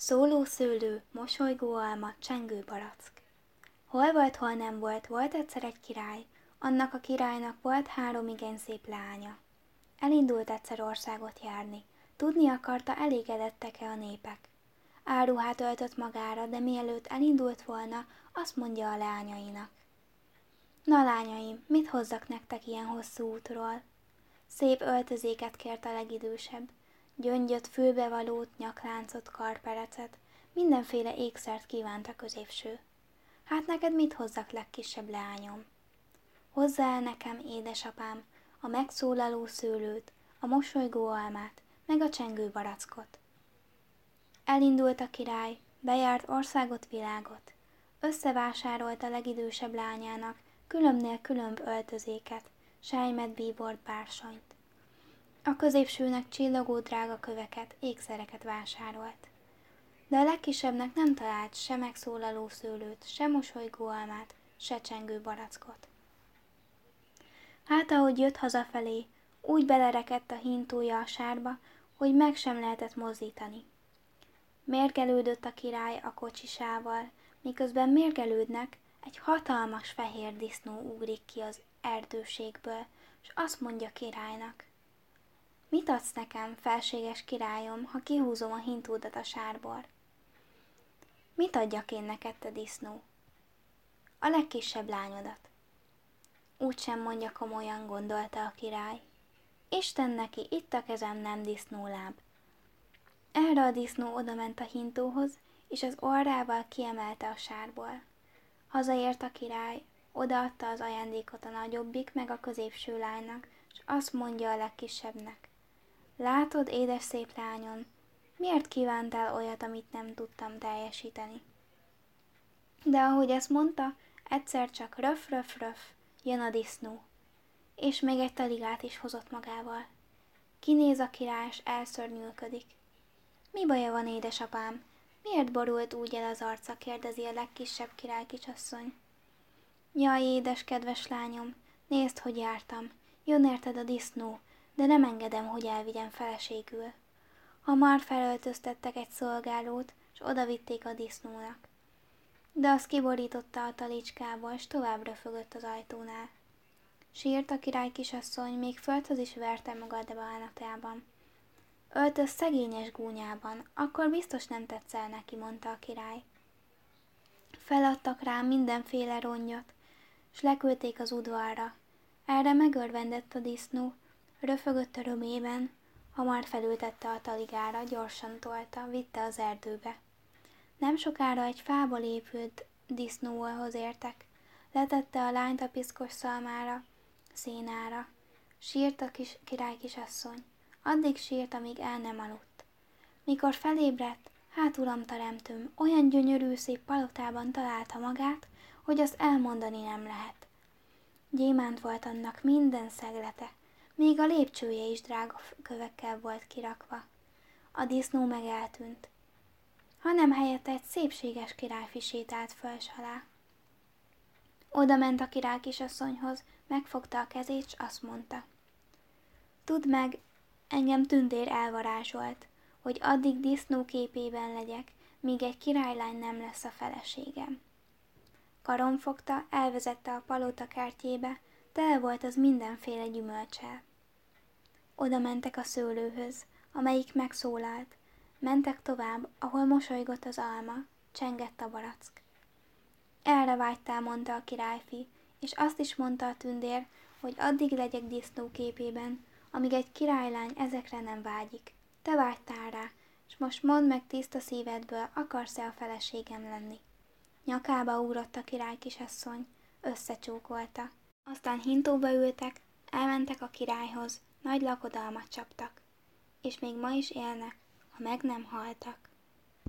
Szóló szőlő, mosolygó alma, csengő barack. Hol volt, hol nem volt, volt egyszer egy király, annak a királynak volt három igen szép lánya. Elindult egyszer országot járni, tudni akarta, elégedettek-e a népek. Áruhát öltött magára, de mielőtt elindult volna, azt mondja a lányainak. Na lányaim, mit hozzak nektek ilyen hosszú útról? Szép öltözéket kért a legidősebb, gyöngyöt, fülbevalót, nyakláncot, karperecet, mindenféle ékszert kívánt a középső. Hát neked mit hozzak legkisebb leányom? Hozzá el nekem, édesapám, a megszólaló szőlőt, a mosolygó almát, meg a csengő barackot. Elindult a király, bejárt országot, világot. Összevásárolt a legidősebb lányának különbnél különb öltözéket, sejmet, bíbort, bársanyt. A középsőnek csillogó drága köveket, ékszereket vásárolt. De a legkisebbnek nem talált se megszólaló szőlőt, se mosolygó almát, se csengő barackot. Hát, ahogy jött hazafelé, úgy belerekedt a hintója a sárba, hogy meg sem lehetett mozdítani. Mérgelődött a király a kocsisával, miközben mérgelődnek, egy hatalmas fehér disznó ugrik ki az erdőségből, és azt mondja királynak. Mit adsz nekem, felséges királyom, ha kihúzom a hintódat a sárból? Mit adjak én neked, te disznó? A legkisebb lányodat. Úgy sem mondja komolyan, gondolta a király. Isten neki, itt a kezem nem disznóláb. Erre a disznó odament a hintóhoz, és az orrával kiemelte a sárból. Hazaért a király, odaadta az ajándékot a nagyobbik, meg a középső lánynak, és azt mondja a legkisebbnek. Látod, édes szép lányom, miért kívántál olyat, amit nem tudtam teljesíteni? De ahogy ezt mondta, egyszer csak röf, röf, röf, jön a disznó, és még egy taligát is hozott magával. Kinéz a király, és elszörnyűködik. Mi baja van, édesapám? Miért borult úgy el az arca, kérdezi a legkisebb király kicsasszony. Jaj, édes, kedves lányom, nézd, hogy jártam. Jön érted a disznó, de nem engedem, hogy elvigyem feleségül. Hamar felöltöztettek egy szolgálót, és odavitték a disznónak. De az kiborította a talicskából, és továbbra röfögött az ajtónál. Sírt a király kisasszony, még földhöz is verte magad bánatában. Öltöz szegényes gúnyában, akkor biztos nem tetszel neki, mondta a király. Feladtak rám mindenféle rongyot, s leküldték az udvarra. Erre megörvendett a disznó, röfögött a römében, hamar felültette a taligára, gyorsan tolta, vitte az erdőbe. Nem sokára egy fából épült disznóhoz értek. Letette a lányt a piszkos szalmára, szénára. Sírt a kis király kisasszony. Addig sírt, amíg el nem aludt. Mikor felébredt, hát uram teremtőm, olyan gyönyörű szép palotában találta magát, hogy azt elmondani nem lehet. Gyémánt volt annak minden szeglete, még a lépcsője is drága kövekkel volt kirakva. A disznó meg eltűnt, hanem helyette egy szépséges királyfi sétált föl alá. Oda ment a király kisasszonyhoz, megfogta a kezét, s azt mondta. Tudd meg, Engem tündér elvarázsolt, hogy addig disznó képében legyek, míg egy királylány nem lesz a feleségem. Karom fogta, elvezette a palota kertjébe, tele volt az mindenféle gyümölcsel. Oda mentek a szőlőhöz, amelyik megszólalt, mentek tovább, ahol mosolygott az alma, csengett a barack. Erre vágytál, mondta a királyfi, és azt is mondta a tündér, hogy addig legyek disznó képében, amíg egy királylány ezekre nem vágyik. Te vágytál rá, és most mondd meg tiszta szívedből, akarsz-e a feleségem lenni? Nyakába ugrott a király kisasszony, összecsókolta. Aztán hintóba ültek, elmentek a királyhoz, nagy lakodalmat csaptak. És még ma is élnek, ha meg nem haltak.